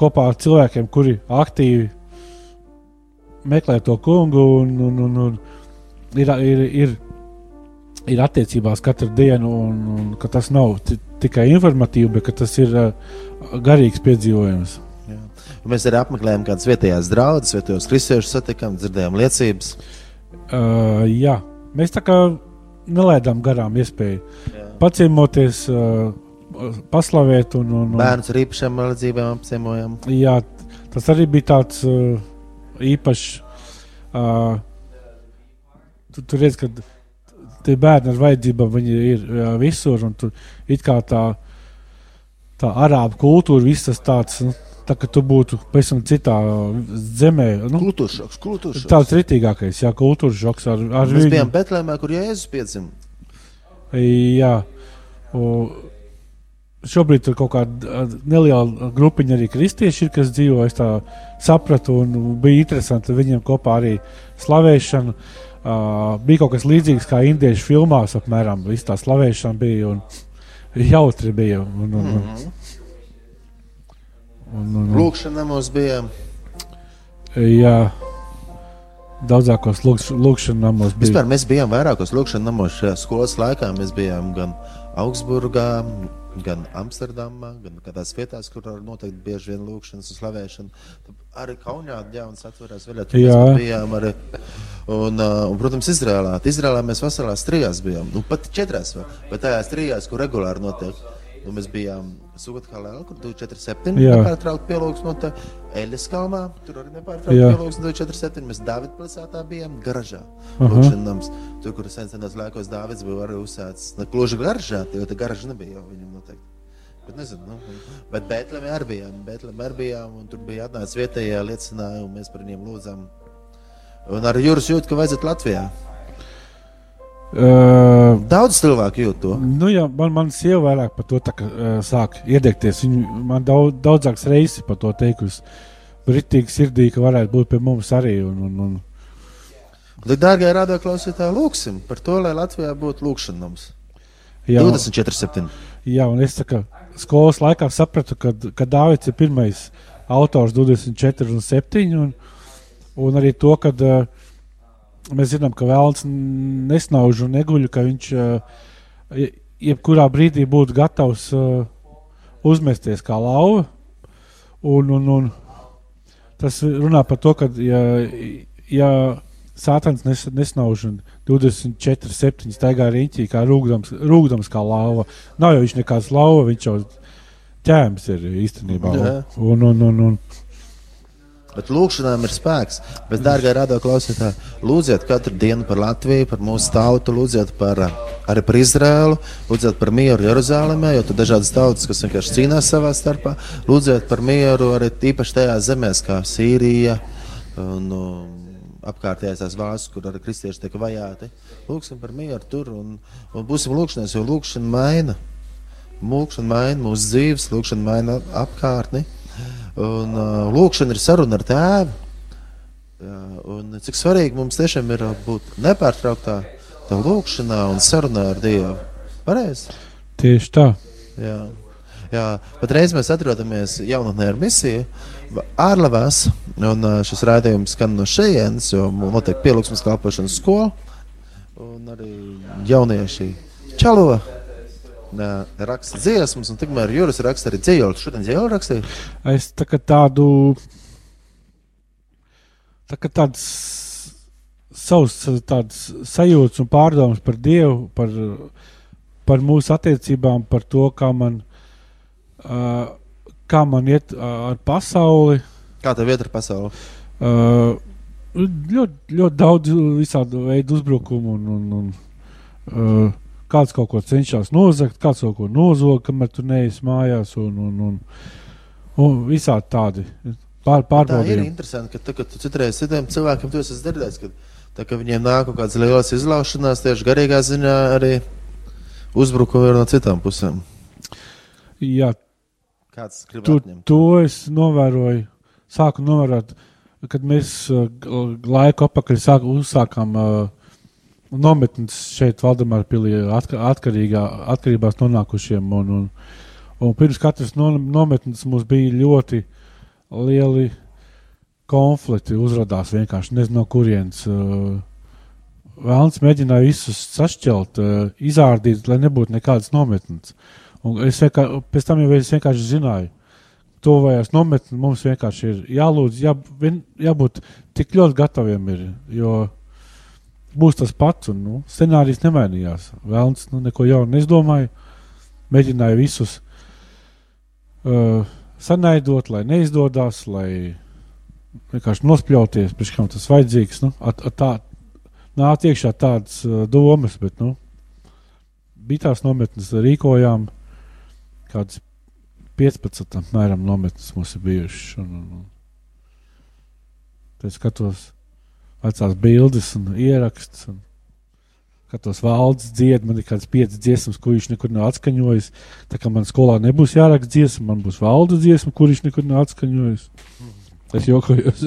kopā ar cilvēkiem, kuri aktīvi meklē to kungu un, un, un, un ir, ir, ir, ir attiecībās katru dienu, un, un ka tas nav ti- tikai informatīvi, bet ka tas ir garīgs piedzīvojums. Jā. Mēs arī apmeklējām kādas vietējās draugas, vietējos kristiešus satikām, dzirdējām liecības. Uh, jā, mēs tā kā nelaidām garām iespēju Jā. paciemoties, uh, paslavēt. Un, un, un, Bērnus ar īpašām vajadzībām apciemojām. jā, tas arī bija tāds uh, īpašs. Uh, tu, tur redz, ka tie bērni ar vajadzībām ir uh, visur. un Tu, it kā tā tā arābu kultūra, viss tas tāds, nu, tā kā tu būtu pavisam citā zemē. Nu, Kultūras šoks, kultūras šoks. tāds ritīgākais, jā, kultūras šoks ar, ar Mēs viņu. bijām Betlēmē, kur Jēzus piedzima. Jā, un šobrīd tur kaut kāda neliela grupiņa arī kristieši ir, kas dzīvo. Es tā sapratu, un bija interesanti viņiem kopā arī slavēšana. Uh, bija kaut kas līdzīgs kā indiešu filmās, apmēram tā slavēšana bija un jautri bija. Un, un, un, Mhm. Un, un, un, Lūkšanā mums bija. jā, daudzākos lūkš- lūkšanu namos bija. Vispār mēs bijām vairākos lūkšanā namos šajā skolas laikā. Mēs bijām gan Augsburgā, gan Amsterdamā, gan kādās vietās, kur noteikti bieži vien lūkšanas un slavēšana. Arī Kaunijā jauns atverās vēl, tur mēs bijām arī. Un, un, protams, Izrēlā. Izrēlā mēs veselās trijās bijām, nu pat četrās vēl, bet tajās trijās, kur regulāri notiek. Nu, mēs bijām Sūkatkalē, kur 247 Jā. nepārtraukti pielūgs notiek. Eļas kalmā, tur arī nepārtraukti pielūgs 247. Mēs Dāvida pilsētā bijām garažā. Lūkšanams. Tur, kur sen senos laikos Dāvids bija arī uzsācis. Ne gluži garažā, jo tā garaža nebija jau viņam noteikti. Bet, nezinu, nu, bet Bēltlēmē arī bijām. Bēltlēmē arī bijām, un tur bija atnācis vietējie liecināji, un mēs par viņiem lūdzām. Un arī Jūras jūt, ka vajadzētu Latvijā. Uh, Daudz cilvēku jūt to. Nu, jā, man, man sieva vairāk par to kā, uh, sāk iedegties. Viņa man daudz, daudzākas reizes par to teikusi. Britīgi sirdī, ka varētu būt pie mums arī. Un, un, un, Tad, dārgie radioklausītāji, lūgsim par to, lai Latvijā būtu lūkšanams. jā, 24, 7. jā, un es kā skolas laikā sapratu, ka, ka Dārvids ir pirmais autors 24 un 7. Un, un arī to, ka uh, mēs zinām, ka vēlams nesnauž un neguļ, ka viņš je- jebkurā brīdī būtu gatavs uh, uzmesties kā lauva. Un, un, un tas runā par to, ka ja, ja Sātans nes, nesnauž un 24, 7 staigā riņķī, kā rūgdams, rūgdams kā lauva. Nav jau viņš nekāds lauva, viņš jau ķēmis ir īstenībā. Jā. Un, un, un, un, Bet lūkšanām ir spēks. Bet, dārgā radioklausītāji, lūdziet katru dienu par Latviju, par mūsu tautu, lūdziet par, ā, arī par Izraēlu, lūdziet par mieru Jeruzalemē, jo tur ir dažādas tautas, kas vienkārši cīnās savā starpā. Lūdziet par mieru arī tīpaši tajās zemēs, kā Sīrija un um, apkārtējās tās valsts, kur arī kristieši tiek vajāti. Lūksim par mieru tur un, un būsim lūkšanās, jo lūkšana maina. Lūkšana maina mūsu dzīves, lūkšana maina apkārtni. Un uh, lūkšana ir saruna ar tēvu. Un cik svarīgi mums tiešām ir uh, būt nepārtrauktā tā lūkšanā un sarunā ar Dievu. Pareizi? tieši tā. Jā. Jā, patreiz mēs atrodamies jaunatnē ar misiju ārlavās, un ā, šis rādījums skan no šejienes, jo notiek pielūgsmes kalpošanas skola, un arī jaunieši čalo, ā, raksta dziesmas, un tikmēr Juris raksta arī dzējoli. Šodien dzējoli rakstīja? Es tā tādu. Tā kā tāds savs tāds sajūts un pārdoms par Dievu, par, par mūsu attiecībām, par to, kā man, uh, kā man iet uh, ar pasauli. Kā tev iet ar pasauli? Uh, ļoti, ļoti daudz visādu veidu uzbrukumu, un, un, un uh, kāds kaut ko cenšas nozagt, kāds kaut ko nozog, kamēr tu neesi mājās, un, un, un, un visādi tādi pār, Tā ir pārbaudījumi. interesanti, ka, tā, ka tu citreiz citiem cilvēkiem to esi dzirdējis, ka tā, ka viņiem nāk kaut kādas lielas izlaušanās, tieši garīgā ziņā arī uzbrukumi ir no citām pusēm. Jā, Kāds grib tu, atņemt? to es novēroju, sāku novērot, kad mēs uh, laiku apakaļ sāku, uzsākām uh, nometnes šeit, Valdemāra pilī, atka, atkarīgā, atkarībās nonākušiem. Un, un, un pirms katras no, nometnes mums bija ļoti lieli konflikti, uzrādījās vienkārši nezinu, no kurienes. Uh, Vēlams mēģināja visus sašķelt, uh, izārdīt, lai nebūtu nekādas nometnes. Un es vienkārši, pēc tam jau es vienkārši zināju, tuvējās nometni mums vienkārši ir jālūdz, jā, vien, jābūt tik ļoti gataviem, ir, jo būs tas pats, un nu, scenārijs nemainījās. Vēlams, nu, neko jaunu neizdomāju, mēģināju visus uh, sanaidot, lai neizdodas, lai vienkārši nospļauties, pēc kam tas vajadzīgs. Nu, at, at tā, nāk iekšā tādas uh, domas, bet nu, bija tās nometnes, rīkojām kādas 15 apmēram nometnes mums ir bijušas. Un, un, un. Tad skatos vecās bildes un ierakstus. Un Skatos, valdes dzied, man ir kāds piecas dziesmas, ko viņš nekur nav atskaņojis. Tā kā man skolā nebūs jāraksta dziesma, man būs valdes dziesma, kur viņš nekur nav atskaņojis. Es jokojos.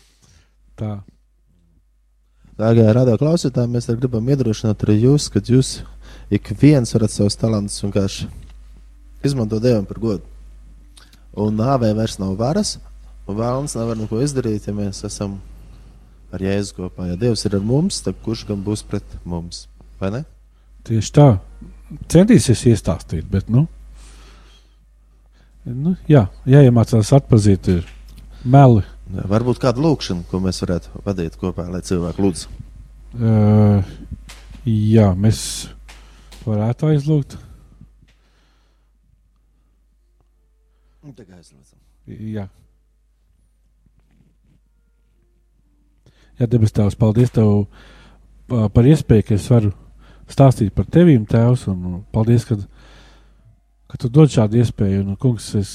Tā. Dārgie radio klausītāji, mēs gribam iedrošināt arī jūs, ka jūs ik viens varat savus talantus vienkārši izmantot Dievam par godu. Un nāvē vairs nav varas, un vēlams nevar neko izdarīt, ja mēs esam ar Jēzu kopā. Ja Dievs ir ar mums, tad kurš gan būs pret mums? Vai ne? Tieši tā. Centīsies iestāstīt, bet, nu, nu jā, jāiemācās atpazīt ir meli. Jā, varbūt kādu lūkšanu, ko mēs varētu vadīt kopā, lai cilvēki lūdzu. Uh, jā, mēs varētu aizlūgt. Tagad aizlūdzam. Jā. Jā, debes Tēvs, paldies Tev pa- par iespēju, ka es varu stāstīt par Tevīm, Tēvs, un paldies, ka, ka Tu dod šādu iespēju, un, kungs, es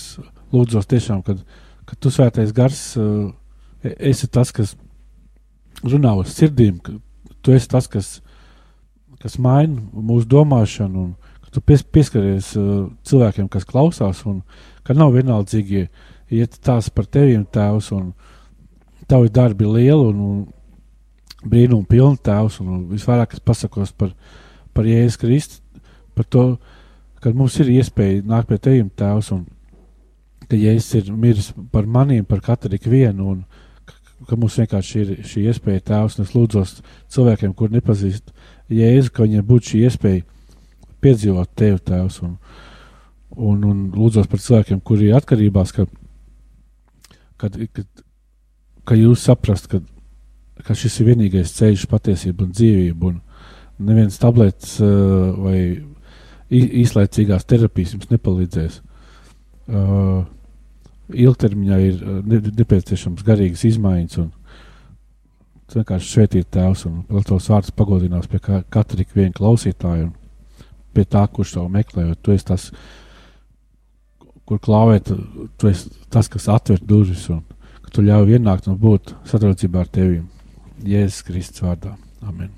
lūdzos tiešām, kad, kad Tu svētais gars e- esi tas, kas runā uz sirdīm, ka Tu esi tas, kas, kas maina mūsu domāšanu, un Tu pies, pieskaries uh, cilvēkiem, kas klausās, un ka nav vienaldzīgi iet tās par Tevīm, Tēvs, un Tavi darbi ir lieli un, un brīnumu pilni tēvs. Un visvairāk es pasakos par, par Jēzus Kristu, par to, ka mums ir iespēja nākt pie Teviem tēvs un ka Jēzus ir miris par maniem, par katru vienu. Un, ka, mums vienkārši ir šī iespēja tēvs, un es lūdzos cilvēkiem, kur nepazīst Jēzu, ka viņiem būtu šī iespēja piedzīvot tevi tēvs. Un, un, un lūdzos par cilvēkiem, kuri ir atkarībās, ka, kad, kad ka jūs saprastu, ka, ka šis ir vienīgais ceļš, patiesība un dzīvība. Un neviens tablets uh, vai īslaicīgās terapijas jums nepalīdzēs. Uh, ilgtermiņā ir uh, ne, nepieciešams garīgas izmaiņas. Un, tu vienkārši svētīt tēvs un tos vārdus pagodinās pie ka, katra viena klausītāja un pie tā, kurš to meklē. Tu esi tas, kur klauvēt, tu esi tas, kas atver durvis un tu ļauj ienākt un būt sadraudzībā ar tevi. Jēzus Kristus vārdā. Amen.